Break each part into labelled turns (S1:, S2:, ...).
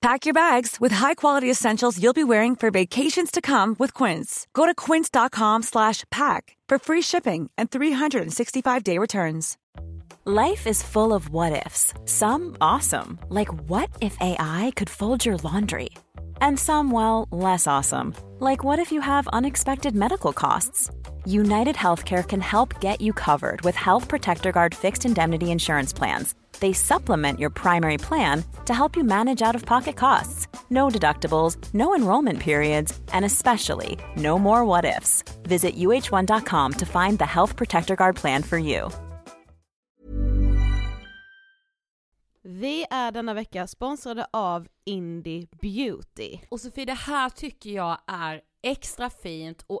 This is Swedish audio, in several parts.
S1: Pack your bags with high-quality essentials you'll be wearing for vacations to come with Quince. Go to quince.com slash pack for free shipping and 365-day returns. Life is full of what-ifs. Some awesome, like what if AI could fold your laundry? And some, well, less awesome, like what if you have unexpected medical costs? United Healthcare can help get you covered with Health Protector Guard fixed indemnity insurance plans. They supplement your primary plan to help you manage out of pocket costs. No deductibles, no enrollment periods, and especially no more what ifs. Visit uh1.com to find the Health Protector Guard plan for you.
S2: Vi är denna vecka sponsrade av Indie Beauty.
S3: Och Sofie, det här tycker jag är extra fint och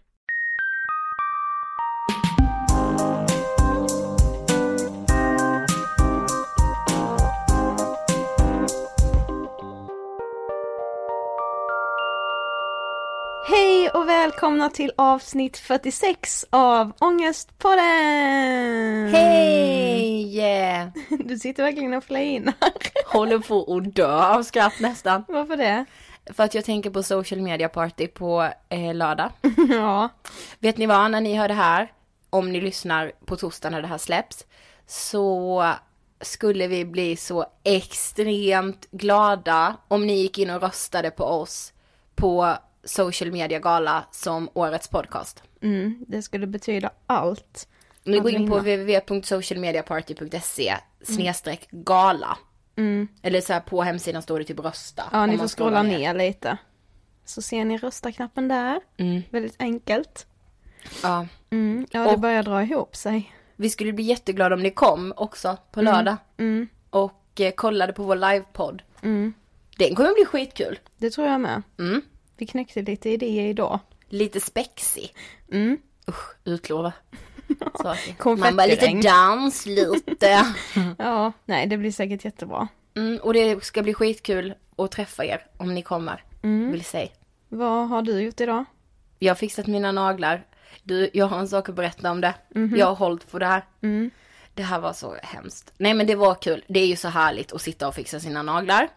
S2: och välkomna till avsnitt 46 av Ångestpodden!
S4: Hej!
S2: Du sitter verkligen och flinar.
S4: Håller på att dö av skratt nästan.
S2: Varför det?
S4: För att jag tänker på social media party på eh, lördag.
S2: Ja.
S4: Vet ni vad, när ni hör det här, om ni lyssnar på torsdag när det här släpps, så skulle vi bli så extremt glada om ni gick in och röstade på oss på social media gala som årets podcast.
S2: Mm, det skulle betyda allt.
S4: Ni går in på www.socialmediaparty.se snedstreck gala. Eller så här på hemsidan står det typ rösta.
S2: Ja, ni får scrolla ner lite. Så ser ni rösta-knappen där.
S4: Mm.
S2: Väldigt enkelt.
S4: Ja.
S2: Mm. Ja, det
S4: Och-
S2: börjar dra ihop sig.
S4: Vi skulle bli jätteglada om ni kom också på lördag.
S2: Mm.
S4: Och eh, kollade på vår livepodd.
S2: Mm.
S4: Den kommer bli skitkul.
S2: Det tror jag med.
S4: Mm.
S2: Vi knäckte lite idéer idag.
S4: Lite spexig.
S2: Mm.
S4: Usch, utlova. Man bara lite dans, lite.
S2: Ja, nej det blir säkert jättebra.
S4: Mm, och det ska bli skitkul att träffa er om ni kommer.
S2: Mm.
S4: Vill säga.
S2: Vad har du gjort idag?
S4: Jag har fixat mina naglar. Du, jag har en sak att berätta om det. Jag har hållit på det här.
S2: Mm.
S4: Det här var så hemskt. Nej men det var kul. Det är ju så härligt att sitta och fixa sina naglar.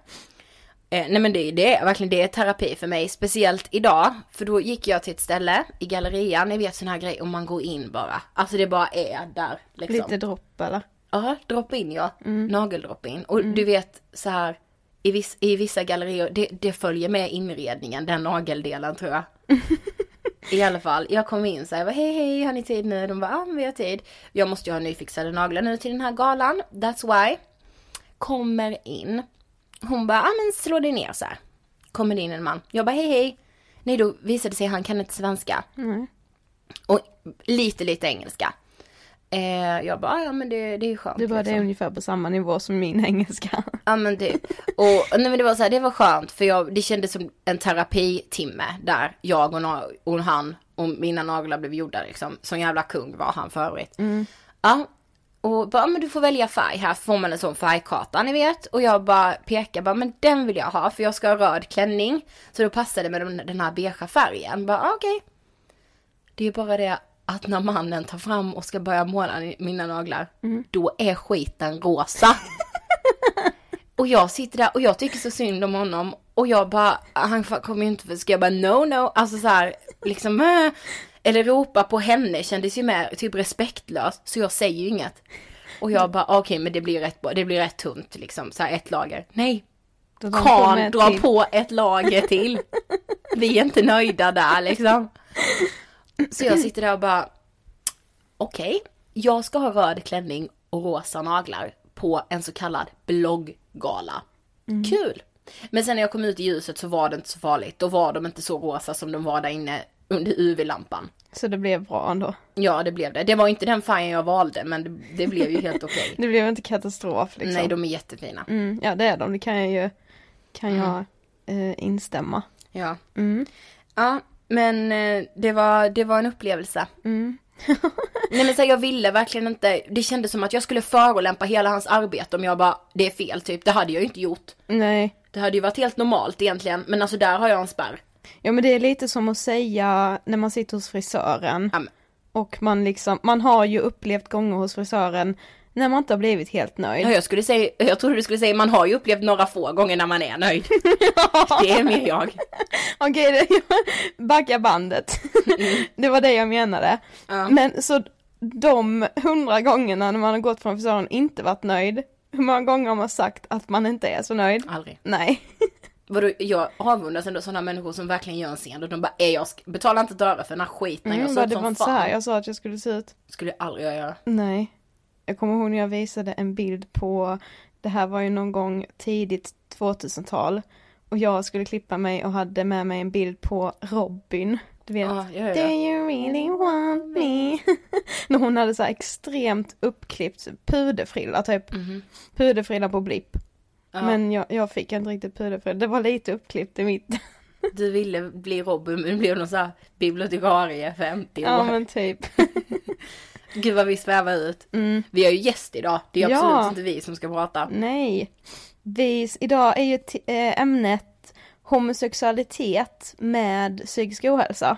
S4: Eh, nej men det, det är verkligen det är terapi för mig. Speciellt idag. För då gick jag till ett ställe i gallerian. Ni vet sån här grej om man går in bara. Alltså det bara är där. Liksom.
S2: Lite dropp eller?
S4: Ja, drop in ja. Nageldrop in. Och du vet så här. I, viss, I vissa gallerier, det, det följer med inredningen, den nageldelen tror jag. I alla fall, jag kom in så här, jag bara, hej hej, har ni tid nu? De bara, ja men vi har tid. Jag måste ju ha nyfixade naglar nu till den här galan, that's why. Kommer in. Hon bara, ja men slå dig ner så här. Kommer det in en man. Jag bara, hej hej. Nej då visade det sig, han kan inte svenska. Och lite lite engelska. Eh, jag bara, ja men det, det är skönt.
S2: Du bara, det är
S4: liksom.
S2: ungefär på samma nivå som min engelska.
S4: Ja men det, och nej men det var så här, det var skönt för jag, det kändes som en terapitimme där jag och, och han och mina naglar blev gjorda liksom. Sån jävla kung var han för övrigt. Ja, och bara, men du får välja färg här, får man en sån färgkarta ni vet. Och jag bara pekar bara, men den vill jag ha för jag ska ha röd klänning. Så då passade det med den, här beigea färgen. Bara, ah, okej. Det är bara det att när mannen tar fram och ska börja måla mina naglar, då är skiten rosa. Och jag sitter där och jag tycker så synd om honom. Och jag bara, han fa- kommer ju inte ska jag bara no no, alltså så här, liksom äh. Eller ropa på henne kändes ju mer typ respektlöst. Så jag säger ju inget. Och jag bara, okej men det blir rätt det blir rätt tunt liksom, så här ett lager. Nej, Kan dra
S2: till.
S4: på ett lager till. Vi är inte nöjda där liksom. Så jag sitter där och bara, okej, jag ska ha röd klänning och rosa naglar på en så kallad blogggala. Kul! Men sen när jag kom ut i ljuset så var det inte så farligt. Då var de inte så rosa som de var där inne under UV-lampan.
S2: Så det blev bra ändå.
S4: Ja, det blev det. Det var inte den färgen jag valde, men det, det blev ju helt okej.
S2: Det blev inte katastrof liksom.
S4: Nej, de är jättefina.
S2: mm, ja det är de, det kan jag ju kan jag eh, instämma.
S4: Ja.
S2: Mm.
S4: Ja, men eh, det var, det var en upplevelse.
S2: Mm.
S4: Nej men så här, jag ville verkligen inte, det kändes som att jag skulle förolämpa hela hans arbete om jag bara, det är fel typ. Det hade jag ju inte gjort.
S2: Nej.
S4: Det hade ju varit helt normalt egentligen, men alltså där har jag en spärr.
S2: Ja men det är lite som att säga när man sitter hos frisören.
S4: Ja,
S2: Och man liksom, man har ju upplevt gånger hos frisören när man inte har blivit helt nöjd.
S4: Ja, jag skulle säga, jag trodde du skulle säga, man har ju upplevt några få gånger när man är nöjd. Det är mer jag.
S2: Okej, det, backa bandet. det var det jag menade.
S4: Ja.
S2: Men så de hundra gångerna när man har gått från frisören och inte varit nöjd, hur många gånger har man sagt att man inte är så nöjd?
S4: Aldrig.
S2: Nej.
S4: Vadå, jag avundas ändå sådana människor som verkligen gör en scen och de bara, är jag betalar inte ett öre för den här skiten, jag
S2: Mm,
S4: såg
S2: bara,
S4: ut
S2: det var
S4: som
S2: inte så
S4: fan.
S2: här jag sa att jag skulle se ut.
S4: Skulle jag aldrig göra.
S2: Nej. Jag kommer ihåg när jag visade en bild på, det här var ju någon gång tidigt 2000-tal. Och jag skulle klippa mig och hade med mig en bild på Robin. Du vet,
S4: Ja, ja, ja.
S2: Do you really want me? när hon hade så extremt uppklippt puderfrilla typ.
S4: Mhm.
S2: Puderfrilla på blipp.
S4: Ja.
S2: Men jag, jag fick inte riktigt puderfrilla, det var lite uppklippt i mitt.
S4: Du ville bli Robin men blev någon sån här bibliotekarie 50 år.
S2: ja men typ.
S4: Gud vad vi svävar ut. Vi har ju gäst idag, det är
S2: Ja.
S4: absolut inte vi som ska prata.
S2: Nej. Vi, idag är ju eh, ämnet homosexualitet med psykisk ohälsa.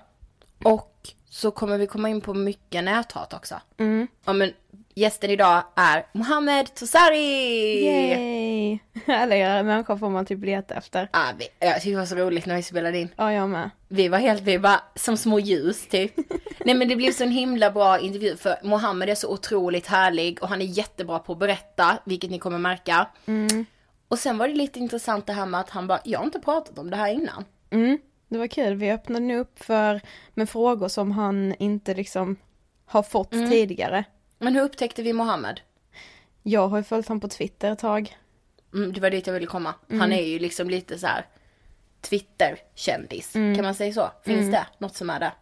S4: Och så kommer vi komma in på mycket näthat också.
S2: Mm.
S4: Ja men gästen idag är Mohammed Tosari!
S2: Yay! Härligare människor får man typ leta efter.
S4: Ah, vi, jag tyckte det var så roligt när vi spelade in.
S2: Ja, jag med.
S4: Vi var helt, vi var som små ljus typ. Nej men det blev så en himla bra intervju för Mohammed är så otroligt härlig och han är jättebra på att berätta, vilket ni kommer märka. Och sen var det lite intressant det här med att han bara, jag har inte pratat om det här innan.
S2: Mm, det var kul. Vi öppnade nu upp för med frågor som han inte liksom har fått tidigare.
S4: Men hur upptäckte vi Mohammed?
S2: Jag har ju följt honom på Twitter ett tag.
S4: Mm, det var dit jag ville komma. Han är ju liksom lite så här Twitter-kändis. Kan man säga så? Finns det något som är det?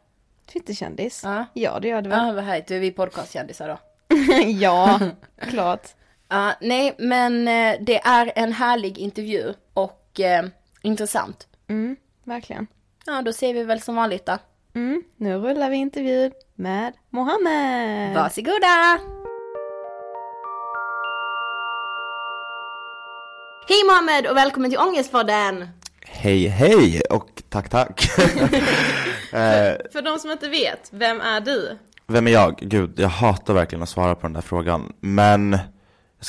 S2: Twitterkändis.
S4: Ja.
S2: ja, det gör det väl.
S4: Ja, vad härligt. Då är vi podcastkändisar då.
S2: ja, klart.
S4: Ja, nej, men eh, det är en härlig intervju och eh, intressant.
S2: Mm, verkligen.
S4: Ja, då ser vi väl som vanligt då.
S2: Mm, nu rullar vi intervjun med Mohammed.
S4: Varsågoda! Hej Mohammed och välkommen till Ångestpodden!
S5: Hej hej och tack tack. eh,
S2: För de som inte vet, vem är du?
S5: vem är jag? Gud, jag hatar verkligen att svara på den där frågan. Men,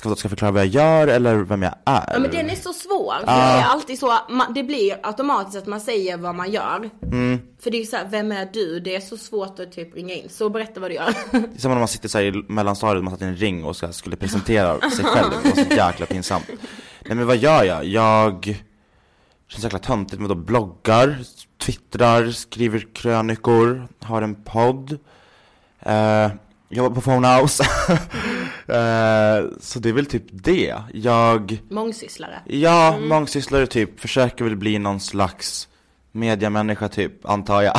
S5: jag ska, jag förklara vad jag gör eller vem jag är?
S4: Ja men den är så svår, för det är alltid så, det blir automatiskt att man säger vad man gör. För det är så här, vem är du? Det är så svårt att typ ringa in, så berätta vad du gör.
S5: Det är som när man sitter så här i mellanstadiet, man satt i en ring och ska, skulle presentera sig själv. Det var så jäkla pinsamt. Nej men vad gör jag? Jag, känns jäkla töntigt, men då bloggar, twittrar, skriver krönikor, har en podd. Eh, jobbar på Phonehouse. eh, så det är väl typ det. Jag
S4: Mångsysslare.
S5: Ja, mångsysslare typ, försöker väl bli någon slags mediamänniska typ, antar jag.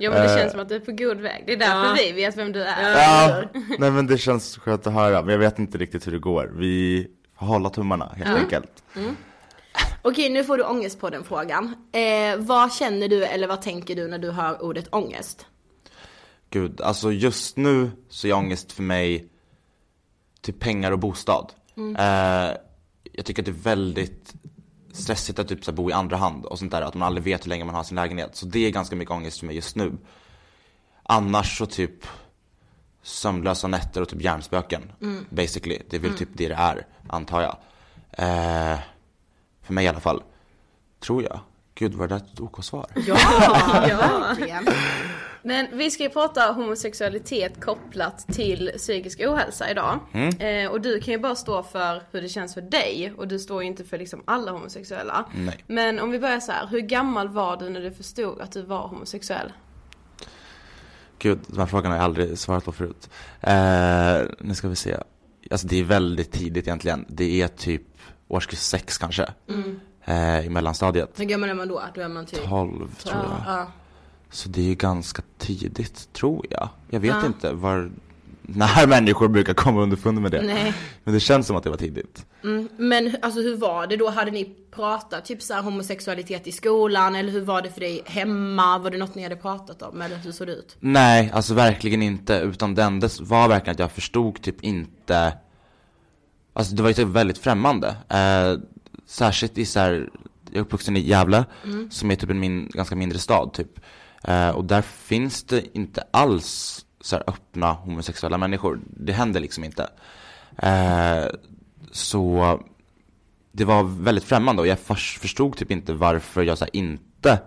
S2: Jo men det känns som att du är på god väg. Det är därför vi vet vem du är.
S5: ja, nej men det känns skönt att höra, men jag vet inte riktigt hur det går. Vi får hålla tummarna helt enkelt.
S4: Okej, nu får du ångest på den frågan. Eh, vad känner du eller vad tänker du när du hör ordet ångest?
S5: Gud, alltså just nu så är ångest för mig typ pengar och bostad. Eh, jag tycker att det är väldigt stressigt att typ så här, bo i andra hand och sånt där, att man aldrig vet hur länge man har sin lägenhet. Så det är ganska mycket ångest för mig just nu. Annars så typ sömnlösa nätter och typ hjärnspöken, basically. Det är väl typ det det är, antar jag. Eh, för mig i alla fall, tror jag. Gud, var det ett OK-svar?
S4: Ja, verkligen.
S2: Men vi ska ju prata homosexualitet kopplat till psykisk ohälsa idag. Eh, och du kan ju bara stå för hur det känns för dig och du står ju inte för liksom alla homosexuella.
S5: Nej.
S2: Men om vi börjar så här, hur gammal var du när du förstod att du var homosexuell?
S5: Gud, de här frågorna har jag aldrig svarat på förut. Eh, nu ska vi se. Alltså det är väldigt tidigt egentligen. Det är typ årskurs sex kanske. Eh, I mellanstadiet.
S4: Hur gammal är man då? Då är man typ...
S5: 12 tror jag.
S4: Ja.
S5: Så det är ju ganska tidigt, tror jag. Jag vet inte var, när människor brukar komma underfund med det.
S4: Nej.
S5: Men det känns som att det var tidigt.
S4: Mm. Men alltså hur var det då? Hade ni pratat typ så här homosexualitet i skolan? Eller hur var det för dig hemma? Var det något ni hade pratat om? Eller hur såg det ut?
S5: Nej, alltså verkligen inte. Utan det enda var verkligen att jag förstod typ inte Alltså det var ju typ väldigt främmande. Eh, särskilt i så här, jag är uppvuxen i Gävle, som är typ en min, ganska mindre stad typ. Eh, och där finns det inte alls så öppna homosexuella människor. Det händer liksom inte. Eh, så det var väldigt främmande och jag förs- förstod typ inte varför jag så inte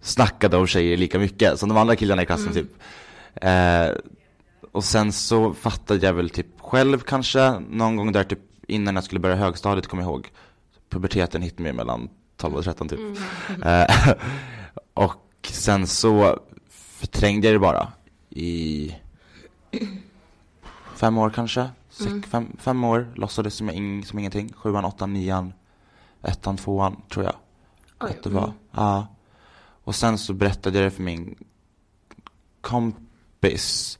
S5: snackade om tjejer lika mycket som de andra killarna i klassen typ. Eh, och sen så fattade jag väl typ själv kanske någon gång där typ innan jag skulle börja högstadiet kommer jag ihåg. Puberteten hit mig mellan 12 och 13 typ. Eh, och sen så förträngde jag det bara i fem år kanske. Sex, fem, fem år låtsades som, ing, som ingenting. Sjuan, åttan, nian, ettan, tvåan tror jag.
S4: Oj,
S5: att det var.
S4: mm.
S5: Ja. Och sen så berättade jag det för min kompis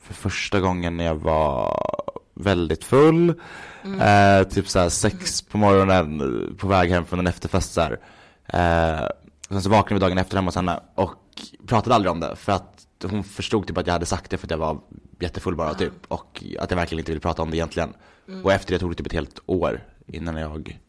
S5: för första gången när jag var väldigt full. Eh, typ såhär sex på morgonen på väg hem från en efterfest så här. Eh, och sen så vaknade vi dagen efter hemma hos henne och pratade aldrig om det för att hon förstod typ att jag hade sagt det för att jag var jättefull bara typ och att jag verkligen inte ville prata om det egentligen. Och efter det tog det typ ett helt år innan jag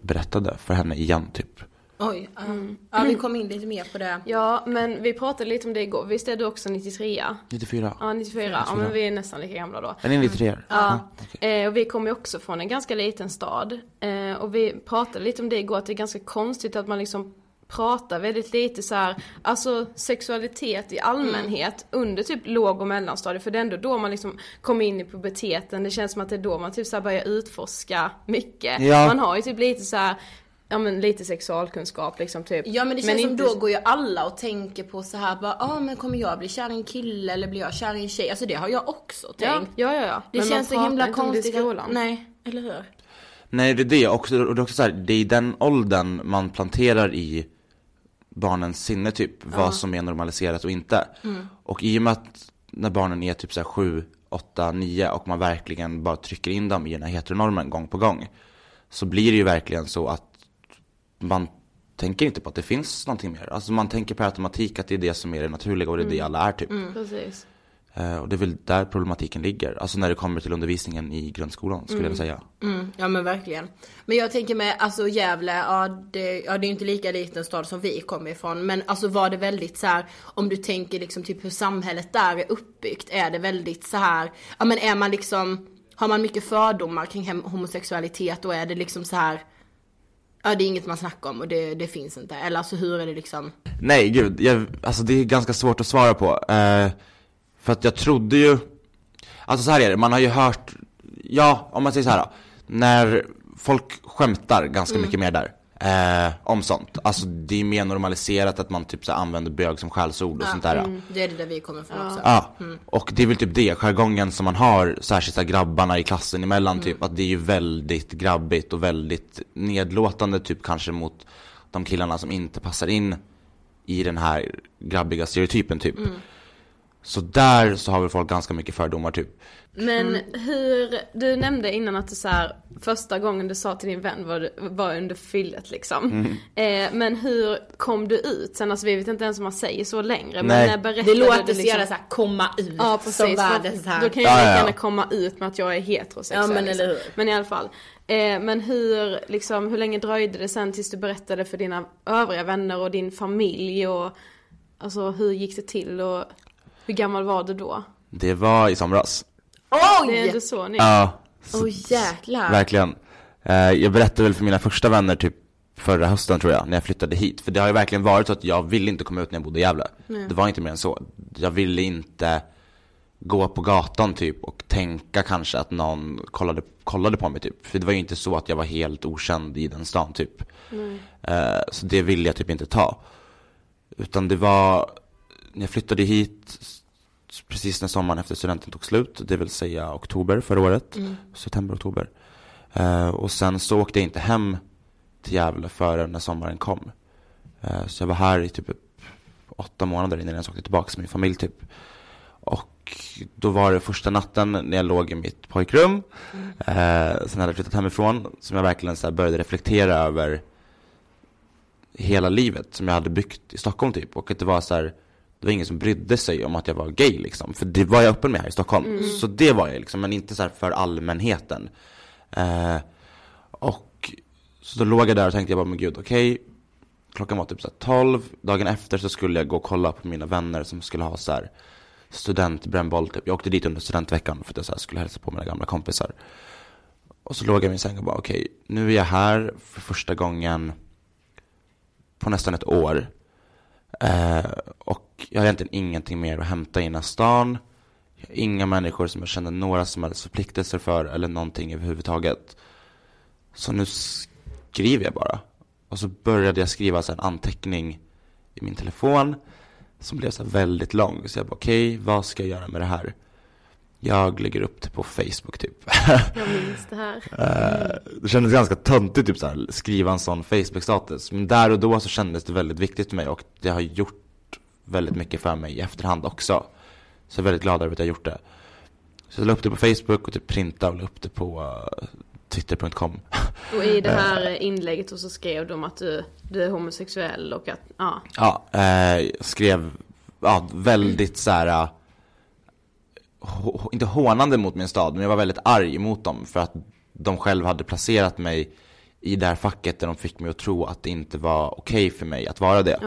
S5: berättade för henne igen typ.
S4: Oj, ja. ja vi kom in lite mer på det.
S2: Ja, men vi pratade lite om det igår. Visst är du också 93?
S5: 94.
S2: Ja, 94. Ja, men vi är nästan lika gamla då.
S5: Är ni 93?
S2: Ja, eh, och vi kommer ju också från en ganska liten stad. Eh, och vi pratade lite om det igår, att det är ganska konstigt att man liksom pratar väldigt lite så här, alltså sexualitet i allmänhet under typ låg och mellanstadiet. För det är ändå då man liksom kommer in i puberteten. Det känns som att det är då man typ så här börjar utforska mycket.
S5: Ja.
S2: Man har ju typ lite så här, ja men lite sexualkunskap liksom typ.
S4: Ja men det känns som
S2: inte-
S4: då går ju alla och tänker på så här bara, ja ah, men kommer jag bli kär i en kille eller blir jag kär i en tjej? Alltså det har jag också
S2: Ja,
S4: tänkt.
S2: ja, ja. ja.
S4: Det
S2: Men
S4: känns så himla
S2: inte om det i
S4: konstigt. att-
S2: skolan.
S4: Nej, eller hur?
S5: Nej det är det också, och det är också så här, det är i den åldern man planterar i barnens sinne typ, vad som är normaliserat och inte. Och i och med att när barnen är typ så här 7, 8, 9 och man verkligen bara trycker in dem i den här heteronormen gång på gång. Så blir det ju verkligen så att man tänker inte på att det finns någonting mer. Alltså man tänker per automatik att det är det som är det naturliga och det är det alla är typ.
S2: Precis.
S5: Eh, och det är väl där problematiken ligger. Alltså när det kommer till undervisningen i grundskolan skulle jag säga.
S4: Mm, ja men verkligen. Men jag tänker med, alltså Gävle, ja det, ja det är ju inte lika liten stad som vi kommer ifrån. Men alltså var det väldigt så här, om du tänker liksom typ hur samhället där är uppbyggt, är det väldigt så här, ja men är man liksom, har man mycket fördomar kring homosexualitet och är det liksom så här, ja det är inget man snackar om och det, det finns inte. Eller alltså hur är det liksom?
S5: Nej gud, jag, alltså det är ganska svårt att svara på. Eh, för att jag trodde ju, alltså så här är det, man har ju hört, ja om man säger så här då, när folk skämtar ganska mycket mer där. Eh, om sånt. Alltså det är mer normaliserat att man typ så använder bög som skällsord och sånt där.
S4: Mm, det är det där vi kommer ifrån också.
S5: Ja, och det är väl typ det, jargongen som man har, särskilt så här grabbarna i klassen emellan typ, att det är ju väldigt grabbigt och väldigt nedlåtande typ kanske mot de killarna som inte passar in i den här grabbiga stereotypen typ. Så där så har väl folk ganska mycket fördomar typ.
S2: Men hur, du nämnde innan att du så här, första gången du sa till din vän var, var under fyllet liksom.
S5: Mm.
S2: Eh, men hur kom du ut sen? Alltså vi vet inte ens om man säger så längre. Men
S5: Nej.
S2: när berättade
S4: Det låter
S2: du
S4: så
S2: liksom-
S4: jävla såhär komma ut
S2: Ja
S4: som
S2: precis,
S4: världens
S2: för
S4: här.
S2: då kan jag
S5: Ja,
S2: lika gärna komma ut med att jag är heterosexuell.
S4: Ja, men eller hur.
S2: Men i alla fall. Eh, men hur, liksom, hur länge dröjde det sen tills du berättade för dina övriga vänner och din familj och alltså hur gick det till och hur gammal var du då?
S5: Det var i somras.
S2: Det är
S4: Oj!
S2: inte så nytt.
S5: Ja, så-
S4: Oj jäklar.
S5: Verkligen. Eh, jag berättade väl för mina första vänner typ förra hösten tror jag, när jag flyttade hit. För det har ju verkligen varit så att jag ville inte komma ut när jag bodde i Gävle. Det var inte mer än så. Jag ville inte gå på gatan typ och tänka kanske att någon kollade, kollade på mig typ. För det var ju inte så att jag var helt okänd i den stan typ. Eh, så det ville jag typ inte ta. Utan det var, när jag flyttade hit precis när sommaren efter studenten tog slut, det vill säga oktober förra året, september, oktober. Eh, och sen så åkte jag inte hem till Gävle förrän när sommaren kom. Eh, så jag var här i typ åtta månader innan jag ens åkte tillbaka med min familj typ. Och då var det första natten när jag låg i mitt pojkrum, eh, sen hade jag flyttat hemifrån, som jag verkligen så började reflektera över hela livet som jag hade byggt i Stockholm typ. Och att det var så här, det var ingen som brydde sig om att jag var gay liksom. För det var jag öppen med här i Stockholm. Så det var jag liksom, men inte så här för allmänheten. Eh, och så då låg jag där och tänkte jag bara, men gud okej. Klockan var typ så här 12, dagen efter så skulle jag gå och kolla på mina vänner som skulle ha så här studentbrännboll typ. Jag åkte dit under studentveckan för att jag så skulle hälsa på mina gamla kompisar. Och så låg jag i min säng och bara okej, nu är jag här för första gången på nästan ett år. Eh, och jag har egentligen ingenting mer att hämta i den här stan. Inga människor som jag känner några som helst förpliktelser för eller någonting överhuvudtaget. Så nu skriver jag bara. Och så började jag skriva så en anteckning i min telefon som blev så väldigt lång. Så jag bara okej, vad ska jag göra med det här? Jag lägger upp det på Facebook typ.
S2: Jag minns det här.
S5: Eh, det kändes ganska töntigt typ så här, skriva en sån Facebook-status. Men där och då så kändes det väldigt viktigt för mig och det har gjort väldigt mycket för mig i efterhand också. Så jag är väldigt glad över att jag gjort det. Så jag la upp det på Facebook och typ printade och la upp det på uh, twitter.com.
S2: Och i det här inlägget och så skrev de att du, du är homosexuell och att, ja.
S5: Ja, eh, skrev ja, väldigt så här. eh, inte hånande mot min stad, men jag var väldigt arg mot dem för att de själva hade placerat mig i det här facket där de fick mig att tro att det inte var okej för mig att vara det.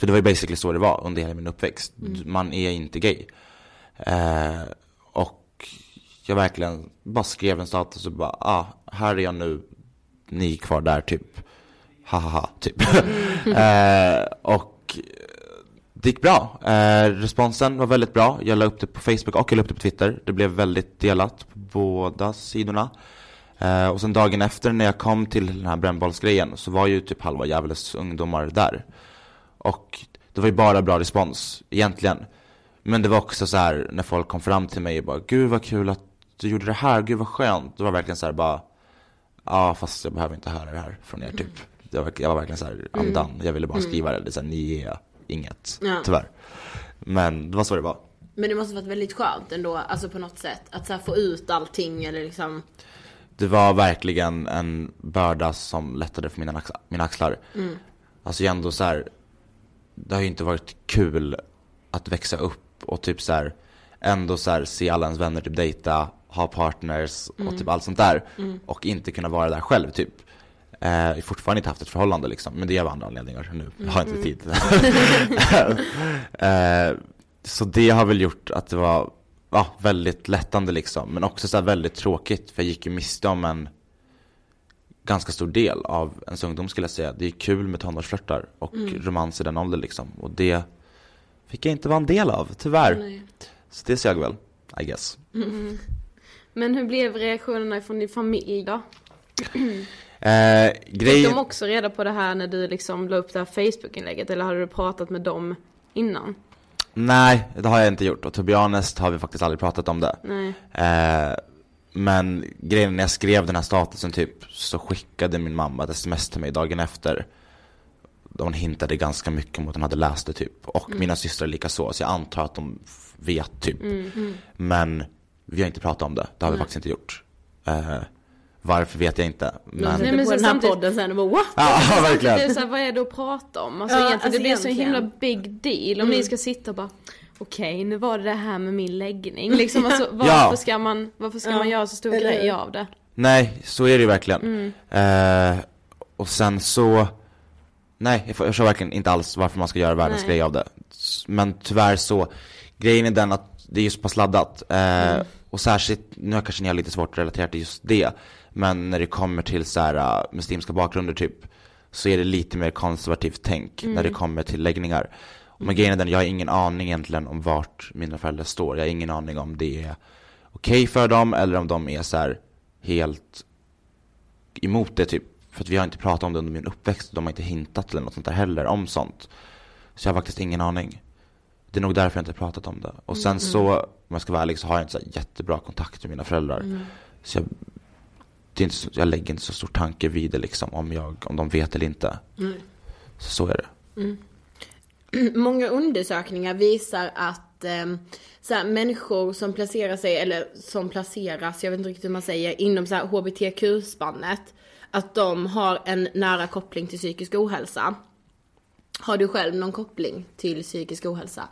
S5: För det var ju basically så det var under hela min uppväxt. Man är inte gay. Eh, och jag verkligen bara skrev en status och bara, ah, här är jag nu, ni är kvar där typ. Ha ha ha, typ. eh, och det gick bra. Eh, responsen var väldigt bra. Jag la upp det på Facebook och jag la upp det på Twitter. Det blev väldigt delat på båda sidorna. Eh, och sen dagen efter när jag kom till den här brännbollsgrejen så var ju typ halva Gävles ungdomar där. Och det var ju bara bra respons, egentligen. Men det var också så här när folk kom fram till mig och bara Gud vad kul att du gjorde det här, gud vad skönt. Det var verkligen så här bara Ja fast jag behöver inte höra det här från er typ. Jag var, jag var verkligen så här andan, jag ville bara skriva det. det så här, ni är inget,
S4: Ja.
S5: tyvärr. Men det var så det var.
S4: Men det måste varit väldigt skönt ändå, alltså på något sätt. Att så här få ut allting eller liksom.
S5: Det var verkligen en börda som lättade för mina, mina axlar. Alltså jag ändå så här, det har ju inte varit kul att växa upp och typ så här, ändå så här, se alla ens vänner typ dejta, ha partners och typ allt sånt där. Och inte kunna vara där själv typ. Eh, jag har fortfarande inte haft ett förhållande liksom, men det är av andra anledningar nu. Jag har inte tid. eh, så det har väl gjort att det var ja, väldigt lättande liksom, men också så väldigt tråkigt för jag gick ju miste om en ganska stor del av ens ungdom skulle jag säga. Det är kul med tonårsflörtar och romans i den åldern liksom. Och det fick jag inte vara en del av, tyvärr. Så det sög väl, I guess.
S2: Men hur blev reaktionerna från din familj då?
S5: Eh,
S2: Fick
S5: grejen...
S2: de också reda på det här när du liksom la upp det här Facebook-inlägget eller hade du pratat med dem innan?
S5: Nej, det har jag inte gjort och to be honest har vi faktiskt aldrig pratat om det.
S2: Nej.
S5: Eh, men grejen när jag skrev den här statusen typ så skickade min mamma ett sms till mig dagen efter. Hon hintade ganska mycket om att hon hade läst det typ. Och mina systrar lika så, så jag antar att de vet typ. Men vi har inte pratat om det, det har vi faktiskt inte gjort. Eh, varför vet jag inte. Men...
S2: Nej, men
S4: på
S2: så
S4: den här
S2: samtidigt-
S4: podden sen och bara what?
S5: Ja,
S2: Det är
S5: verkligen.
S2: så här, vad är det att prata om? Alltså
S4: Ja,
S2: egentligen,
S4: alltså
S2: det blir så
S4: egentligen.
S2: himla big deal om ni ska sitta och bara Okej, nu var det det här med min läggning. Liksom, alltså, varför
S5: Ja.
S2: ska, man, varför ska
S4: Ja.
S2: man göra så stor
S4: Eller
S2: grej av det?
S5: Nej, så är det ju verkligen. Eh, och sen så, nej jag förstår verkligen inte alls varför man ska göra världens
S2: Nej.
S5: grej av det. Men tyvärr så, grejen är den att det är ju så pass laddat. Eh, Och särskilt, nu har kanske ni har lite svårt att relatera till just det, men när det kommer till så här uh, muslimska bakgrunder typ, så är det lite mer konservativt tänk när det kommer till läggningar. Men grejen är den, jag har ingen aning egentligen om vart mina föräldrar står. Jag har ingen aning om det är okej för dem eller om de är så här helt emot det typ. För att vi har inte pratat om det under min uppväxt. De har inte hintat eller något sånt där heller om sånt. Så jag har faktiskt ingen aning. Det är nog därför jag inte har pratat om det. Och sen så, om jag ska vara ärlig, så har jag inte så jättebra kontakt med mina föräldrar. Så jag, det är inte så, jag lägger inte så stor tanke vid det liksom, om, jag, om de vet eller inte. Så, så är det.
S4: Många undersökningar visar att eh, så här, människor som placerar sig, eller som placeras, jag vet inte riktigt hur man säger, inom så här HBTQ-spannet, att de har en nära koppling till psykisk ohälsa. Har du själv någon koppling till psykisk ohälsa?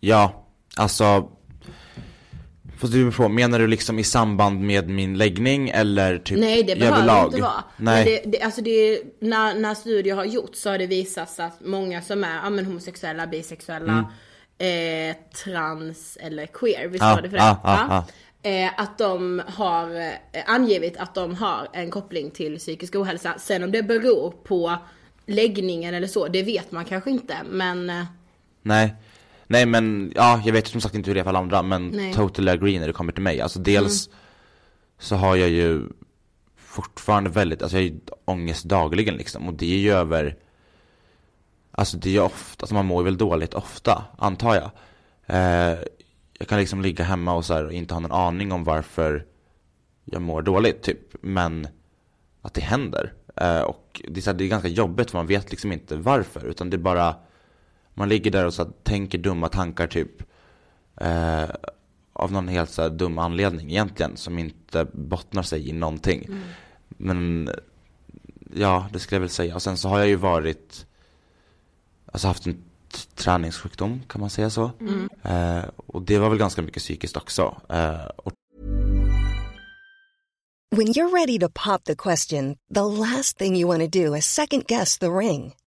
S5: Ja, alltså Fast du på, menar du liksom i samband med min läggning eller typ
S4: Nej det behöver
S5: överlag?
S4: inte vara.
S5: Nej.
S4: Men det, det, alltså det, är- när, när studier har gjorts så har det visats att många som är ja, men homosexuella, bisexuella, eh, trans eller queer,
S5: Mm. Ja,
S4: var det för det?
S5: ja, ja,
S4: Eh, att de har eh, angivit att de har en koppling till psykisk ohälsa. Sen om det beror på läggningen eller så, det vet man kanske inte. Men eh,
S5: Nej, nej men ja, jag vet som sagt inte hur det är för alla andra men
S4: Nej.
S5: totally agree när det kommer till mig. Alltså dels så har jag ju fortfarande väldigt, alltså jag har ju ångest dagligen liksom. Och det är ju över Alltså det är ju ofta, alltså man mår väl dåligt ofta, antar jag. Eh, Jag kan liksom ligga hemma och så här, och inte ha någon aning om varför jag mår dåligt typ, men att det händer. Eh, Och det är, så här, det är ganska jobbigt för man vet liksom inte varför, utan det är bara Man ligger där och så tänker dumma tankar typ eh, Av någon helt så här, dum anledning egentligen, som inte bottnar sig i någonting Men ja, det skulle jag väl säga. Och sen så har jag ju varit, alltså haft en träningssjukdom, kan man säga så? Eh, och det var väl ganska mycket psykiskt också. Eh, och
S6: When you're ready to pop the question, the last thing you want to do is second guess the ring.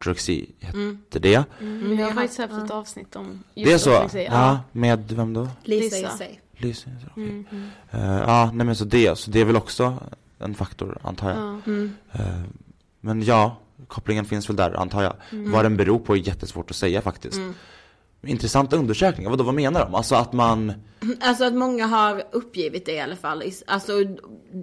S5: Ortodoxi hette det.
S2: Mm, jag har faktiskt haft ett avsnitt om
S5: Det är så?
S2: ortodoxi.
S5: Ja. med vem då?
S4: Lisa
S2: Lisa.
S4: Essay.
S5: Lisa? okej. Eh, ja, nej men så det, så det är väl också en faktor, antar jag.
S2: Ja.
S5: Eh, men ja, kopplingen finns väl där, antar jag. Vad den beror på är jättesvårt att säga faktiskt. Intressanta undersökningar, vadå, vad menar de? Alltså att man...
S4: Alltså att många har uppgivit det i alla fall. Alltså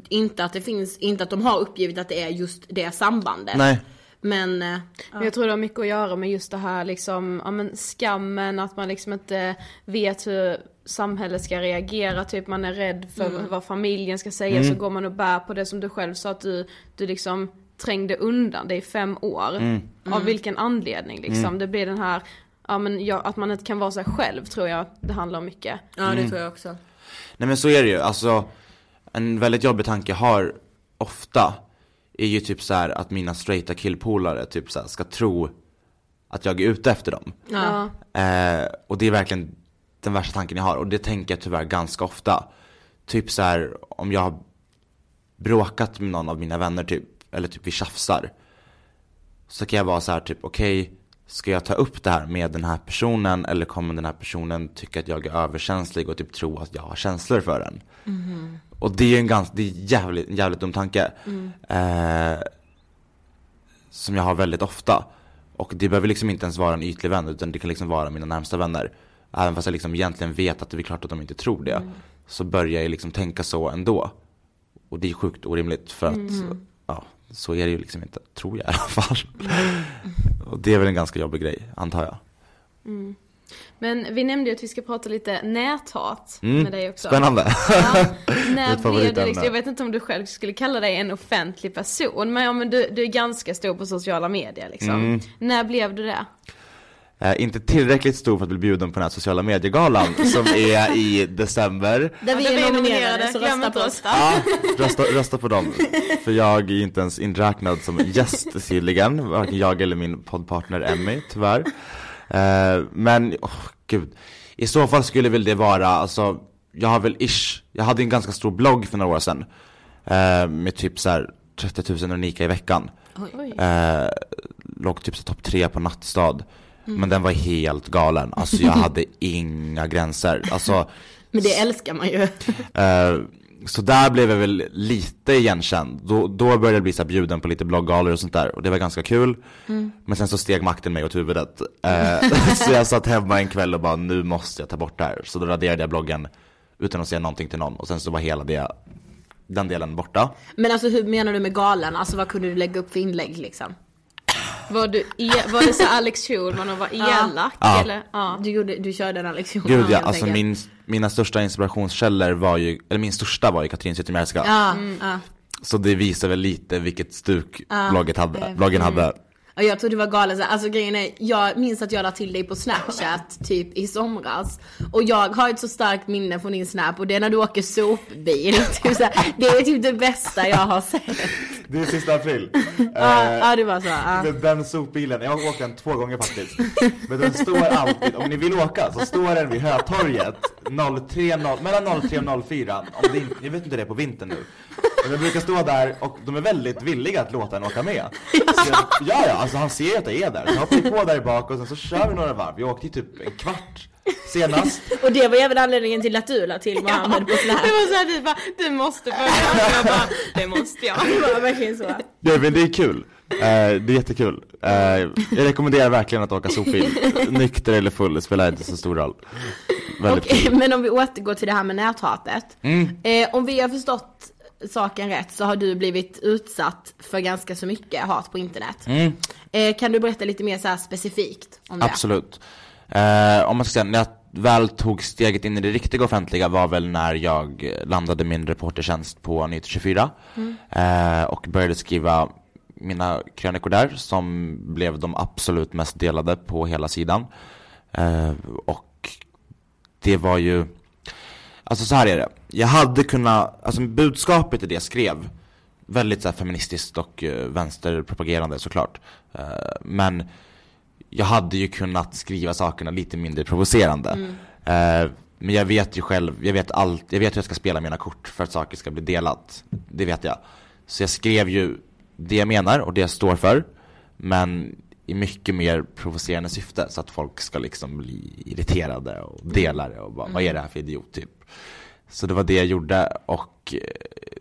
S4: inte att det finns, inte att de har uppgivit att det är just det sambandet.
S5: Nej.
S4: Men, eh,
S2: Men jag tror det har mycket att göra med just det här liksom, ja men skammen, att man liksom inte vet hur samhället ska reagera, typ man är rädd för vad familjen ska säga, så går man och bär på det som du själv sa att du, du liksom trängde undan det i fem år. Av vilken anledning liksom? Det blir den här, ja men ja, att man inte kan vara sig själv tror jag det handlar om mycket.
S4: ja det tror jag också.
S5: Nej men så är det ju, alltså en väldigt jobbig tanke jag har ofta är ju typ så här att mina straighta killpolare typ så här ska tro att jag är ute efter dem.
S2: Ja.
S5: Eh, och det är verkligen den värsta tanken jag har och det tänker jag tyvärr ganska ofta. Typ så här om jag har bråkat med någon av mina vänner typ, eller typ vi tjafsar. Så kan jag vara så här typ okej, ska jag ta upp det här med den här personen eller kommer den här personen tycka att jag är överkänslig och typ tro att jag har känslor för den? Och det är en ganska, det är jävligt, en jävligt dum tanke. Eh, som jag har väldigt ofta. Och det behöver liksom inte ens vara en ytlig vän utan det kan liksom vara mina närmsta vänner. Även fast jag liksom egentligen vet att det är klart att de inte tror det. Så börjar jag liksom tänka så ändå. Och det är sjukt orimligt för att ja, så är det ju liksom inte, tror jag i alla fall. Och det är väl en ganska jobbig grej, antar jag.
S2: Men vi nämnde ju att vi ska prata lite näthat
S5: Mm.
S2: med dig också.
S5: Spännande.
S2: Ja, när blev liksom, jag vet inte om du själv skulle kalla dig en offentlig person, men, ja, men du, du är ganska stor på sociala medier liksom.
S5: Mm.
S2: När blev du det?
S5: Eh, inte tillräckligt stor för att bli bjuden på den här sociala mediegalan som är i december.
S4: Där vi är nominerade, så rösta på oss.
S5: Ja, rösta, rösta på dem. För jag är inte ens inräknad som gäst tydligen, varken jag eller min poddpartner Emmy, tyvärr. Eh, men, åh gud. I så fall skulle väl det vara, alltså, jag har väl ish, jag hade en ganska stor blogg för några år sedan. Eh, med typ så här 30 000 unika i veckan. Eh, låg typ så topp tre på nattstad. Men den var helt galen, alltså jag hade inga gränser. Alltså,
S4: Men det älskar man ju.
S5: Eh, så där blev jag väl lite igenkänd. Då, då började jag bli så här bjuden på lite blogggalor och sånt där och det var ganska kul.
S4: Mm.
S5: Men sen så steg makten mig åt huvudet. Eh, så jag satt hemma en kväll och bara nu måste jag ta bort det här. Så då raderade jag bloggen utan att säga någonting till någon och sen så var hela det, den delen borta.
S4: Men alltså hur menar du med galen? Alltså vad kunde du lägga upp för inlägg liksom?
S2: Var, du e- var det så Alex Schulman och var elak
S5: Ja.
S2: eller? Ja.
S4: Du, gjorde, du körde en Alex Schulman,
S5: Gud ja, alltså min, mina största inspirationskällor var ju, eller min största var ju Katrin Zytomierska.
S4: Ja, ja.
S5: Så det visar väl lite vilket stuk
S4: Ja.
S5: blogget hade, bloggen hade.
S4: Och jag tror det var galet, alltså grejen är, jag minns att jag la till dig på snapchat typ i somras. Och jag har ett så starkt minne från din snap och det är när du åker sopbil. Typ så här, det är typ det bästa jag har sett.
S5: Det är sista april.
S4: Ja, ja det var så. Ja.
S5: Den, sopbilen, jag har åkt den två gånger faktiskt. Men den står alltid, om ni vill åka så står den vid Hötorget 03.00, mellan 03 och 04. Om det jag vet inte det är på vintern nu. Men den brukar stå där och de är väldigt villiga att låta en åka med. Så jag, ja, ja, alltså han ser att jag är där. Så hoppar vi på där bak och sen så kör vi några varv. Vi åkte ju typ en kvart senast.
S4: Och det var även anledningen till att du la till Mohammed på snap.
S2: Det var såhär du bara, du måste följa och jag bara, det måste jag.
S4: Det var verkligen så.
S5: Nej men det är kul. Eh, det är jättekul. Eh, jag rekommenderar verkligen att åka sopbil. Nykter eller full, det spelar inte så stor roll. Väldigt
S4: Och,
S5: kul.
S4: men om vi återgår till det här med näthatet.
S5: Mm.
S4: Eh, om vi har förstått saken rätt så har du blivit utsatt för ganska så mycket hat på internet.
S5: Mm.
S4: Eh, kan du berätta lite mer så specifikt om det?
S5: Absolut. Eh, om man ska säga, när jag väl tog steget in i det riktiga offentliga var väl när jag landade min reportertjänst på Nyheter 24
S4: Mm.
S5: eh, och började skriva mina krönikor där som blev de absolut mest delade på hela sidan. Eh, och det var ju, alltså så här är det, jag hade kunnat, alltså budskapet i det jag skrev, väldigt så här feministiskt och uh, vänsterpropagerande såklart. Eh, men jag hade ju kunnat skriva sakerna lite mindre provocerande. Eh, men jag vet ju själv, jag vet allt, jag vet hur jag ska spela mina kort för att saker ska bli delat. Det vet jag. Så jag skrev ju det jag menar och det jag står för. Men i mycket mer provocerande syfte så att folk ska liksom bli irriterade och dela det och bara, vad är det här för idiot typ. Så det var det jag gjorde och eh,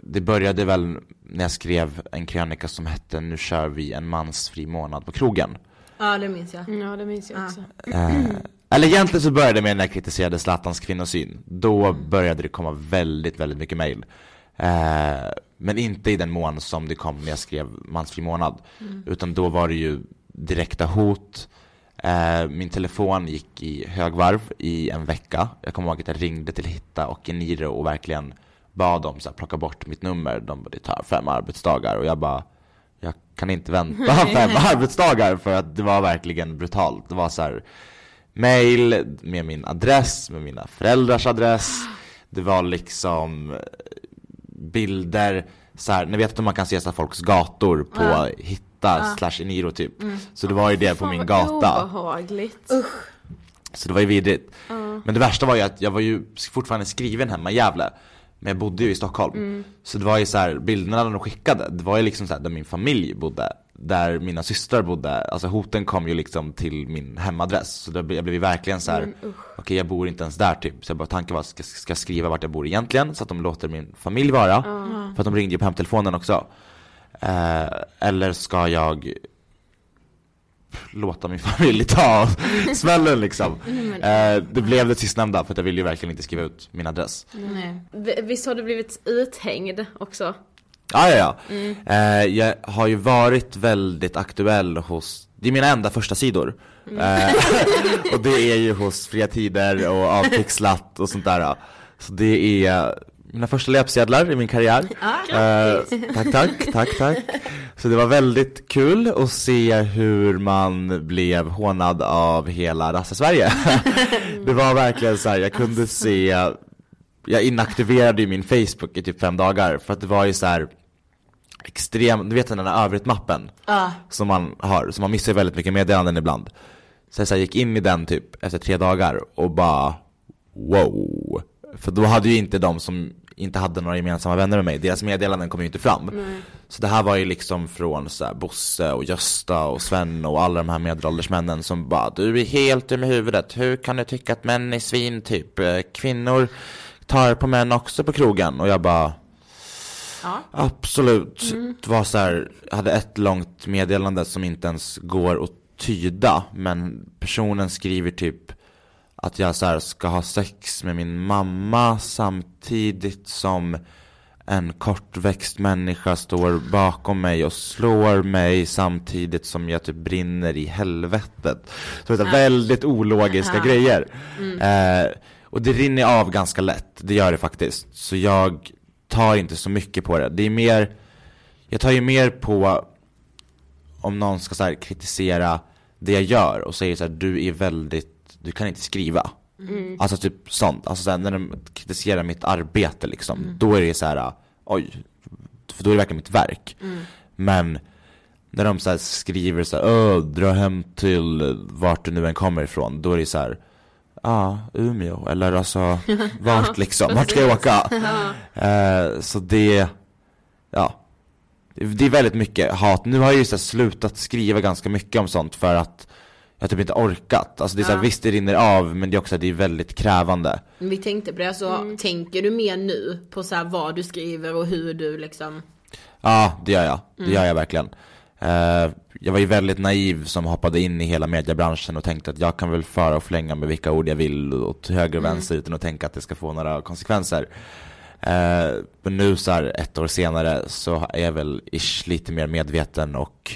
S5: det började väl när jag skrev en krönika som hette Nu kör vi en mansfri månad på krogen.
S4: Ja, det minns jag.
S2: Ja det minns jag också.
S5: Eh, eller egentligen så började det med när jag kritiserade Zlatans kvinnosyn. Då började det komma väldigt, väldigt mycket mail. Eh, men inte i den mån som det kom när jag skrev Mansfri månad. Utan då var det ju direkta hot. Eh, min telefon gick i högvarv i en vecka. Jag kommer ihåg att jag ringde till Hitta och Eniro och verkligen bad dem så här, plocka bort mitt nummer. De bara, det tar fem arbetsdagar. Och jag bara, jag kan inte vänta fem arbetsdagar för att det var verkligen brutalt. Det var så här mail med min adress, med mina föräldrars adress. Det var liksom eh, bilder, så här, ni vet att man kan se så folks gator på Hitta slash Eniro typ. Så det var ju det på min gata.
S2: Obehagligt.
S5: Så det var ju vidrigt. Men det värsta var ju att jag var ju fortfarande skriven hemma i Gävle. Men jag bodde ju i Stockholm. Så det var ju så här, bilderna de skickade, det var ju liksom så här, där min familj bodde. Där mina systrar bodde, alltså hoten kom ju liksom till min hemadress. Så det, blev- jag blev ju verkligen så här, okej jag bor inte ens där typ. Så jag bara, tanken var, ska, ska jag skriva vart jag bor egentligen? Så att de låter min familj vara. För att de ringde ju på hemtelefonen också. Eh, eller ska jag låta min familj ta smällen liksom. Eh, det blev det sistnämnda för att jag ville ju verkligen inte skriva ut min adress.
S4: Nej.
S2: Visst har du blivit uthängd också?
S5: Ah, ja, ja. Eh, jag har ju varit väldigt aktuell hos, det är mina enda första sidor. Eh, och det är ju hos Fria Tider och Avpixlat och sånt där. Så det är mina första löpsedlar i min karriär. Eh, tack, tack, tack, tack. Så det var väldigt kul att se hur man blev hånad av hela rasse-Sverige. det var verkligen så här, jag kunde se jag inaktiverade ju min Facebook i typ fem dagar för att det var ju så här extrem, du vet den där övrigt-mappen
S4: Ja.
S5: som man har, så man missar väldigt mycket meddelanden ibland. Så jag så här, gick in i den typ efter tre dagar och bara wow. För då hade ju inte de som inte hade några gemensamma vänner med mig, deras meddelanden kom ju inte fram. Så det här var ju liksom från så här, Bosse och Gösta och Sven och alla de här medelålders männen som bara Du är helt dum i huvudet, hur kan du tycka att män är svin typ? Eh, Kvinnor tar på män också på krogen? Och jag bara
S4: Ja.
S5: Absolut.
S4: Mm.
S5: Det var så här, jag hade ett långt meddelande som inte ens går att tyda, men personen skriver typ att jag så ska ha sex med min mamma samtidigt som en kortväxt människa står bakom mig och slår mig samtidigt som jag typ brinner i helvetet. Så det är väldigt ologiska
S4: Ja.
S5: grejer.
S4: Mm.
S5: Eh, och det rinner av ganska lätt, det gör det faktiskt. Så jag tar inte så mycket på det. Det är mer, jag tar ju mer på om någon ska så kritisera det jag gör och säger så här, du är väldigt, du kan inte skriva.
S4: Mm.
S5: Alltså typ sånt, alltså så när de kritiserar mitt arbete liksom,
S4: Mm.
S5: då är det så här, oj, för då är det verkligen mitt verk.
S4: Mm.
S5: Men när de så här skriver så här, dra hem till vart du nu än kommer ifrån, då är det så här, ja, ah, Umeå, eller alltså, vart liksom, vart ska jag åka? Eh, så det, ja, det är väldigt mycket hat. Nu har jag ju så slutat skriva ganska mycket om sånt för att jag typ inte orkat. Alltså det är så här,
S4: Ja.
S5: visst det rinner av men det är också det är väldigt krävande.
S4: Men Vi tänkte på det, alltså tänker du mer nu på så här vad du skriver och hur du liksom
S5: Ja, det gör jag. Det
S4: Mm.
S5: gör jag verkligen. Eh, jag var ju väldigt naiv som hoppade in i hela mediebranschen och tänkte att jag kan väl föra och flänga med vilka ord jag vill åt höger och
S4: Mm.
S5: vänster utan att tänka att det ska få några konsekvenser. Eh, men nu så här ett år senare så är jag väl ish lite mer medveten och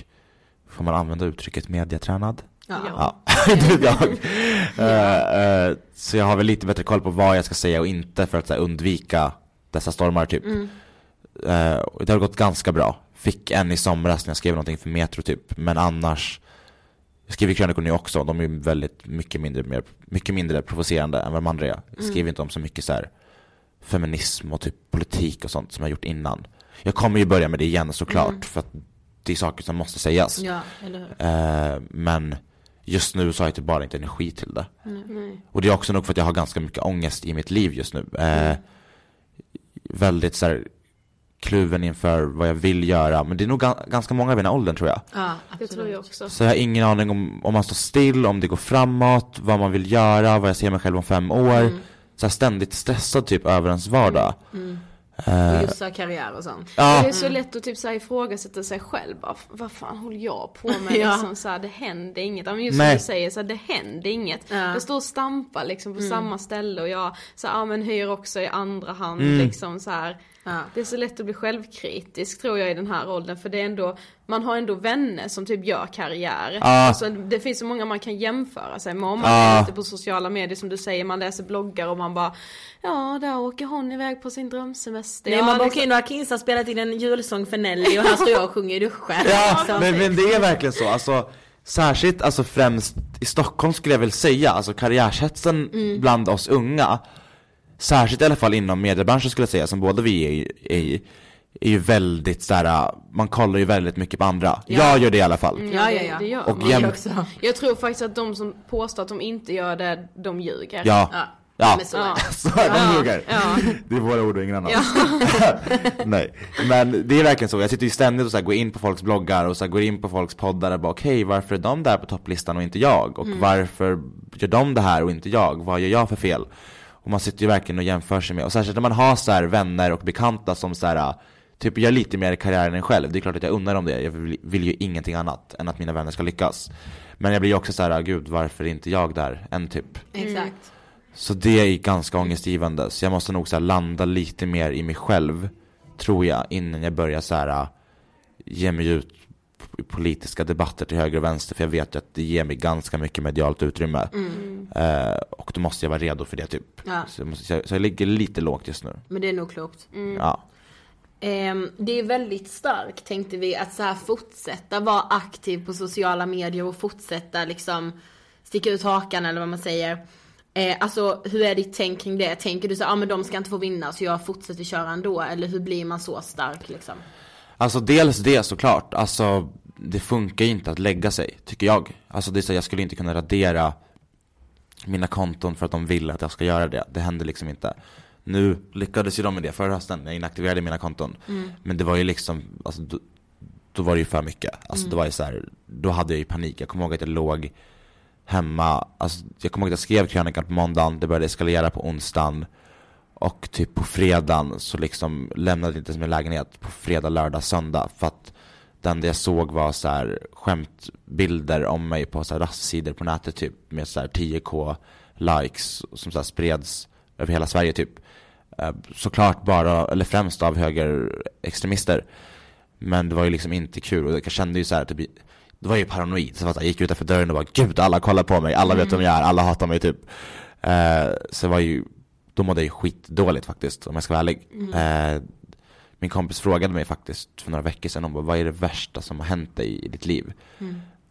S5: får man använda uttrycket mediatränad?
S4: Ja.
S5: Ja, det är jag. Eh, eh, så jag har väl lite bättre koll på vad jag ska säga och inte för att så här, undvika dessa stormar typ.
S4: Mm.
S5: Och det har gått ganska bra. Fick en i somras när jag skrev någonting för Metro typ, men annars jag skriver krönikor nu också, de är väldigt mycket mindre, mer, mycket mindre provocerande än vad de andra är. Jag skriver
S4: Mm.
S5: inte om så mycket så här feminism och typ politik och sånt som jag gjort innan. Jag kommer ju börja med det igen såklart,
S4: Mm.
S5: för att det är saker som måste sägas.
S4: Ja, eller hur?
S5: Eh, men just nu så har jag typ bara inte energi till det.
S2: Nej.
S5: Och det är också nog för att jag har ganska mycket ångest i mitt liv just nu. Eh, väldigt så här kluven inför vad jag vill göra. Men det är nog ga- ganska många i här åldern tror jag.
S4: Ja,
S2: Det tror jag också.
S5: Så jag har ingen aning om, om man står still, om det går framåt, vad man vill göra, vad jag ser mig själv om fem år.
S4: Mm.
S5: Så här ständigt stressad typ över ens vardag.
S4: Mm.
S5: Eh,
S4: Och just så här karriär och sånt.
S5: ja,
S2: Det är så lätt att typ så här ifrågasätta sig själv bara, vad fan håller jag på med
S4: Ja.
S2: liksom så här, det händer inget. Ja, men just
S5: Nej.
S2: som du säger, så här, det händer inget.
S4: Ja.
S2: Jag står och stampar liksom på samma ställe och jag så här, ja men hyr också i andra hand
S5: Mm.
S2: liksom så här.
S4: Ja.
S2: Det är så lätt att bli självkritisk tror jag i den här åldern för det är ändå, man har ändå vänner som typ gör karriär.
S5: Ja.
S2: Alltså, det finns så många man kan jämföra sig med om man
S5: Ja.
S2: är ute på sociala medier som du säger, man läser bloggar och man bara Ja, där åker hon iväg på sin drömsemester.
S4: Nej
S2: ja,
S4: man bara
S2: liksom-
S4: okej nu har Kinsa spelat in en julsång för Nelly och här står jag och sjunger i duschen.
S5: Ja,
S4: Så-
S5: men, men det är verkligen så. Alltså, särskilt alltså främst i Stockholm skulle jag väl säga, alltså karriärshetsen bland oss unga, särskilt i alla fall inom mediebranschen skulle jag säga, som båda vi är i, i är ju väldigt såhär, man kollar ju väldigt mycket på andra. Jag gör det i alla fall.
S2: Mm,
S4: Ja, ja, ja.
S2: Det gör
S5: Och jäm-
S4: Jag också.
S2: Jag tror faktiskt att de som påstår att de inte gör det, de ljuger.
S5: Ja,
S4: Ja.
S5: ja.
S4: Så är
S2: Ja.
S5: de ljuger.
S2: Ja.
S5: Det är våra ord och ingen annans. Nej, men det är verkligen så. Jag sitter ju ständigt och så här går in på folks bloggar och så här går in på folks poddar och bara okej, varför är de där på topplistan och inte jag? Och varför gör de det här och inte jag? Vad gör jag för fel? Och man sitter ju verkligen och jämför sig med, och särskilt när man har så här vänner och bekanta som så här typ gör lite mer karriär än själv. Det är klart att jag undrar om det. Jag vill, vill ju ingenting annat än att mina vänner ska lyckas. Men jag blir ju också så här, gud varför är inte jag där? Än typ.
S4: Exakt.
S5: Så det är ganska ångestgivande, så jag måste nog så här landa lite mer i mig själv, tror jag, innan jag börjar så här ge mig ut politiska debatter till höger och vänster, för jag vet ju att det ger mig ganska mycket medialt utrymme. Eh, och då måste jag vara redo för det typ.
S4: Ja.
S5: Så, jag måste, så, jag, så jag ligger lite lågt just nu.
S4: Men det är nog klokt.
S5: Ja.
S4: Ehm, det är väldigt starkt tänkte vi att så här fortsätta vara aktiv på sociala medier och fortsätta liksom sticka ut hakan eller vad man säger. Eh, alltså hur är ditt tänk kring det? Tänker du så ja ah, men de ska inte få vinna så jag fortsätter köra ändå? Eller hur blir man så stark liksom?
S5: Alltså dels det såklart, alltså det funkar ju inte att lägga sig, tycker jag. Alltså det är så, jag skulle inte kunna radera mina konton för att de vill att jag ska göra det. Det händer liksom inte. Nu lyckades ju de med det förra hösten, jag inaktiverade mina konton. Men det var ju liksom, alltså då, då var det ju för mycket. Alltså det var ju så här, då hade jag ju panik. Jag kommer ihåg att jag låg hemma, alltså jag kommer ihåg att jag skrev krönikan på måndagen, det började eskalera på onsdagen. Och typ på fredagen så liksom lämnade jag inte min lägenhet på fredag, lördag, söndag för att det enda jag såg var så här skämtbilder om mig på så här rastsidor på nätet typ med så här 10k likes som så här spreds över hela Sverige typ. Eh, Såklart bara, eller främst av högerextremister. Men det var ju liksom inte kul. Och jag kände ju så här typ det var ju paranoid, så jag gick utanför dörren och bara Gud, alla kollar på mig, alla vet vem jag är, alla hatar mig typ. Eh, Så var ju, då mådde jag ju skitdåligt faktiskt om jag ska vara ärlig. Eh, Min kompis frågade mig faktiskt för några veckor sedan, hon bara, vad är det värsta som har hänt dig i ditt liv?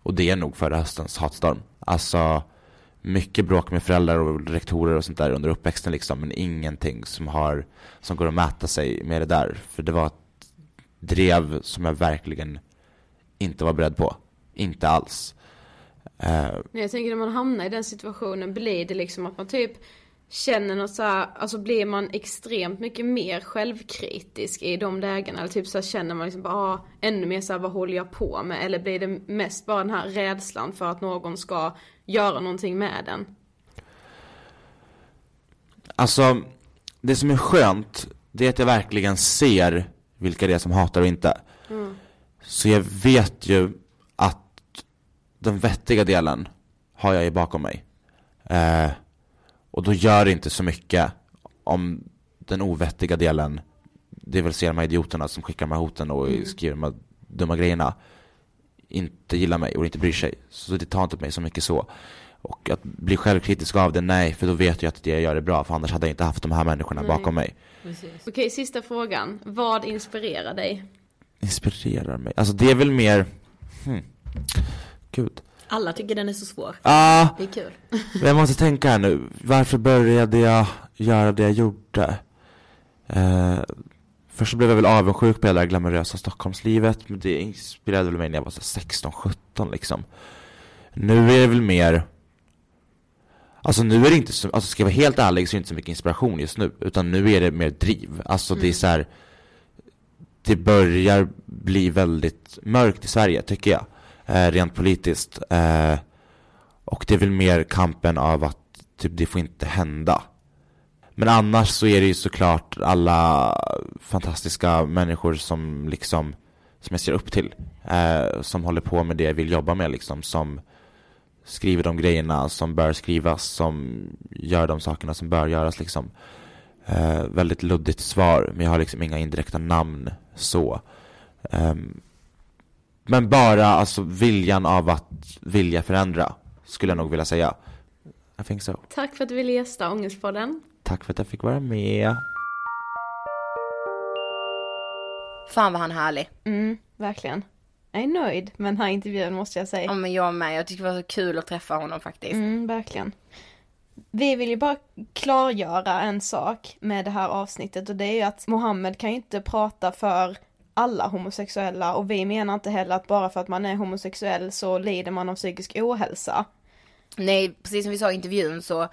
S5: Och det är nog förra höstens hatstorm. Alltså mycket bråk med föräldrar och rektorer och sånt där under uppväxten liksom Men ingenting som har, som går att mäta sig med det där. För det var ett drev som jag verkligen inte var beredd på. Inte alls.
S2: Nej, jag tänker när man hamnar i den situationen blir det liksom att man typ känner något så här, alltså blir man extremt mycket mer självkritisk i de lägena eller typ så här känner man liksom bara ah, ännu mer så här, vad håller jag på med eller blir det mest bara den här rädslan för att någon ska göra någonting med den?
S5: Alltså, det som är skönt, det är att jag verkligen ser vilka det är som hatar och inte. Så jag vet ju att den vettiga delen har jag ju bakom mig. Eh, och då gör det inte så mycket om den ovettiga delen, det vill säga de här idioterna som skickar de här hoten och skriver de här dumma grejerna, inte gillar mig och inte bryr sig. Så det tar inte på mig så mycket så. Och att bli självkritisk av det, nej, för då vet jag att det jag gör är bra, för annars hade jag inte haft de här människorna bakom mig.
S2: Okej, sista frågan. Vad inspirerar dig?
S5: Inspirerar mig? Alltså det är väl mer, hmm. gud.
S4: Alla tycker den är så svår.
S5: Ah,
S4: Det är kul.
S5: men jag måste tänka här nu, varför började jag göra det jag gjorde? Eh, först så blev jag väl avundsjuk på hela det glamorösa Stockholmslivet, men det inspirerade väl mig när jag var 16-17 liksom. Nu är det väl mer, alltså nu är det inte så, alltså ska jag vara helt ärlig så är det inte så mycket inspiration just nu, utan nu är det mer driv. Alltså det är så här, det börjar bli väldigt mörkt i Sverige tycker jag, Eh, rent politiskt. Eh, och det är väl mer kampen av att typ, det får inte hända. Men annars så är det ju såklart alla fantastiska människor som liksom som jag ser upp till. Eh, som håller på med det jag vill jobba med liksom. Som skriver de grejerna som bör skrivas, som gör de sakerna som bör göras liksom. Eh, väldigt luddigt svar, men jag har liksom inga indirekta namn så. Ehm, men bara alltså viljan av att vilja förändra, skulle jag nog vilja säga. I think so.
S2: Tack för att du ville gästa Ångestpodden.
S5: Tack för att jag fick vara med.
S4: Fan vad han är härlig.
S2: Mm, verkligen. Jag är nöjd med den här intervjun måste jag säga.
S4: Ja men jag med, jag tycker det var så kul att träffa honom faktiskt.
S2: Mm, verkligen. Vi vill ju bara klargöra en sak med det här avsnittet och det är ju att Mohammed kan ju inte prata för alla homosexuella och vi menar inte heller att bara för att man är homosexuell så lider man av psykisk ohälsa.
S4: Nej, precis som vi sa i intervjun så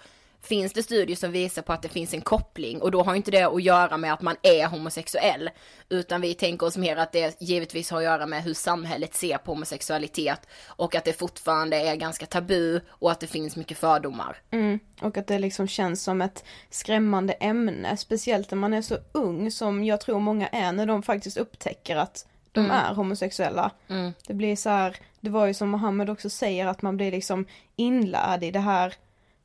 S4: finns det studier som visar på att det finns en koppling och då har inte det att göra med att man är homosexuell. Utan vi tänker oss mer att det givetvis har att göra med hur samhället ser på homosexualitet och att det fortfarande är ganska tabu och att det finns mycket fördomar.
S2: Mm, och att det liksom känns som ett skrämmande ämne, speciellt när man är så ung som jag tror många är när de faktiskt upptäcker att de är homosexuella. Det blir så här, det var ju som Mohammed också säger att man blir liksom inlärd i det här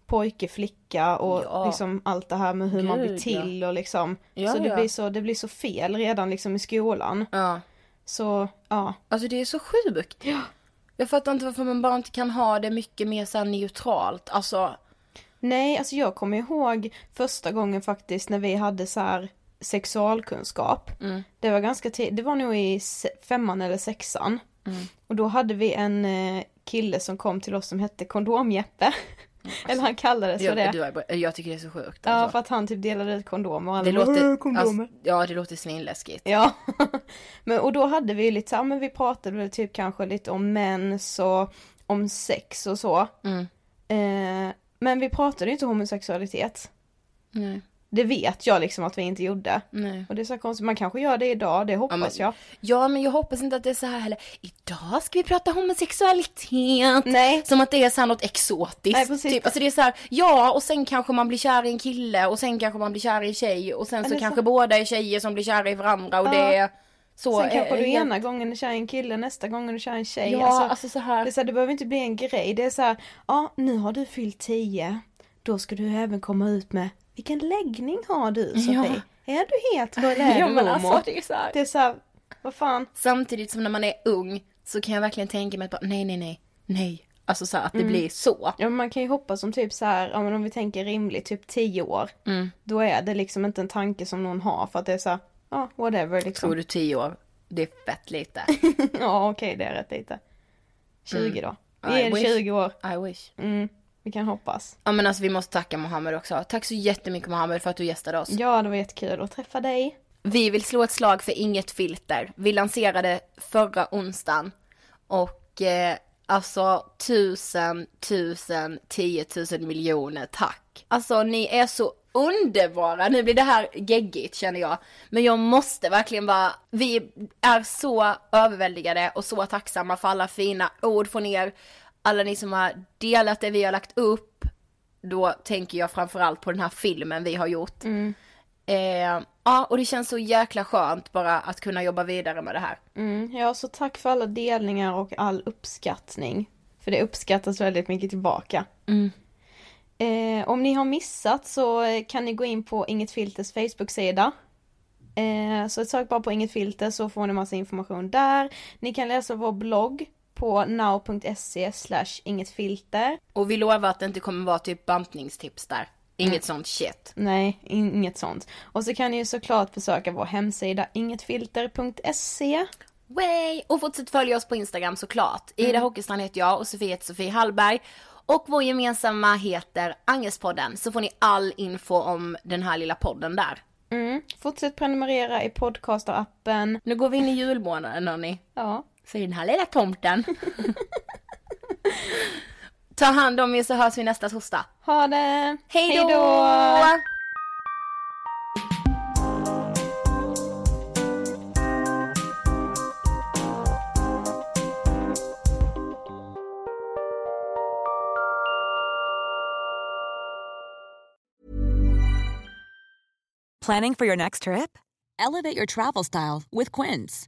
S2: pojke, flicka och
S4: Ja.
S2: liksom allt det här med hur man blir
S4: Gud,
S2: till och liksom.
S4: Ja,
S2: så, det
S4: ja.
S2: blir så det blir så fel redan liksom i skolan.
S4: Ja.
S2: Så, ja.
S4: Alltså det är så sjukt. Ja. Jag fattar inte varför man bara inte kan ha det mycket mer så här neutralt. Alltså,
S2: Nej, alltså jag kommer ihåg första gången faktiskt när vi hade så här sexualkunskap. Det var ganska tidigt, det var nog i femman eller sexan. Och då hade vi en eh, kille som kom till oss som hette Kondomjeppe. eller han kallades för
S4: jag,
S2: det.
S4: du, är- jag tycker det är så sjukt.
S2: Ja,
S4: Alltså.
S2: för att han typ delade ut kondomer och alla
S4: det
S2: bara, "Åh,
S4: låter,
S2: kondomer.
S4: alltså, ja det låter svinläskigt.
S2: Ja, men och då hade vi lite så här, men vi pratade väl typ kanske lite om mens och om sex och så.
S4: Mm.
S2: Eh, men vi pratade ju inte homosexualitet.
S4: Nej.
S2: Det vet jag liksom att vi inte gjorde.
S4: Nej.
S2: Och det är så konstigt, man kanske gör det idag, det hoppas
S4: men-
S2: jag.
S4: Ja men jag hoppas inte att det är så här heller. Idag ska vi prata homosexualitet.
S2: Nej.
S4: Som att det är så här något exotiskt.
S2: Nej, precis.
S4: typ. Alltså det är så här, ja och sen kanske man blir kär i en kille och sen kanske man blir kär i en tjej och sen så
S2: så-
S4: kanske båda är tjejer som blir kära i varandra och
S2: Ja.
S4: det är så.
S2: Sen kanske du
S4: helt-
S2: ena gången är kär i en kille, nästa gång är du kär i en tjej.
S4: Ja, alltså, så här.
S2: Det, är så här, det behöver inte bli en grej, det är så här, ja nu har du fyllt 10, då ska du även komma ut med, vilken läggning har du Sofie?
S4: Ja.
S2: Är du hetero eller är
S4: Ja
S2: du
S4: men alltså det är så här.
S2: Det är så här, vad fan.
S4: Samtidigt som när man är ung så kan jag verkligen tänka mig att bara, nej nej nej, nej. Alltså så här, att det blir så.
S2: Ja men man kan ju hoppas som typ så här, ja men om vi tänker rimligt, typ 10 år.
S4: Mm.
S2: Då är det liksom inte en tanke som någon har för att det är så här, ja whatever liksom.
S4: Tror du tio år? Det är fett lite.
S2: ja okej det är rätt lite. 20 då. Vi är
S4: wish.
S2: 20 år.
S4: I wish.
S2: Mm, vi kan hoppas.
S4: Ja men alltså vi måste tacka Mohammed också. Tack så jättemycket Mohammed för att du gästade oss.
S2: Ja det var jättekul att träffa dig.
S4: Vi vill slå ett slag för inget filter. Vi lanserade förra onsdagen. Och eh, alltså tusen, tusen, tiotusen miljoner tack. Alltså ni är så underbara. Nu blir det här geggigt känner jag. Men jag måste verkligen vara, vi är så överväldigade och så tacksamma för alla fina ord från er. Alla ni som har delat det vi har lagt upp. Då tänker jag framförallt på den här filmen vi har gjort. Eh, ja, och det känns så jäkla skönt bara att kunna jobba vidare med det här.
S2: Mm, ja, så tack för alla delningar och all uppskattning. För det uppskattas väldigt mycket tillbaka. Eh, om ni har missat så kan ni gå in på Inget Filters Facebook-sida. Eh, så sök bara på Inget Filter så får ni massa information där. Ni kan läsa vår blogg på now.se slash ingetfilter.
S4: Och vi lovar att det inte kommer vara typ bantningstips där. Inget sånt shit.
S2: Nej, in- inget sånt. Och så kan ni ju såklart besöka vår hemsida ingetfilter.se.
S4: Way! Och fortsätt följa oss på Instagram såklart. Ida Hockeystrand heter jag och Sofie heter Sofie Hallberg. Och vår gemensamma heter Angespodden. Så får ni all info om den här lilla podden där.
S2: Mm. Fortsätt prenumerera i podcaster-appen.
S4: Nu går vi in i julmånaden hörni.
S2: Ja.
S4: Säger den här lilla tomten. Ta hand om er så hörs vi nästa torsdag.
S2: Ha det!
S4: Hej då!
S1: Planning for your next trip? Elevate your travel style with Quince.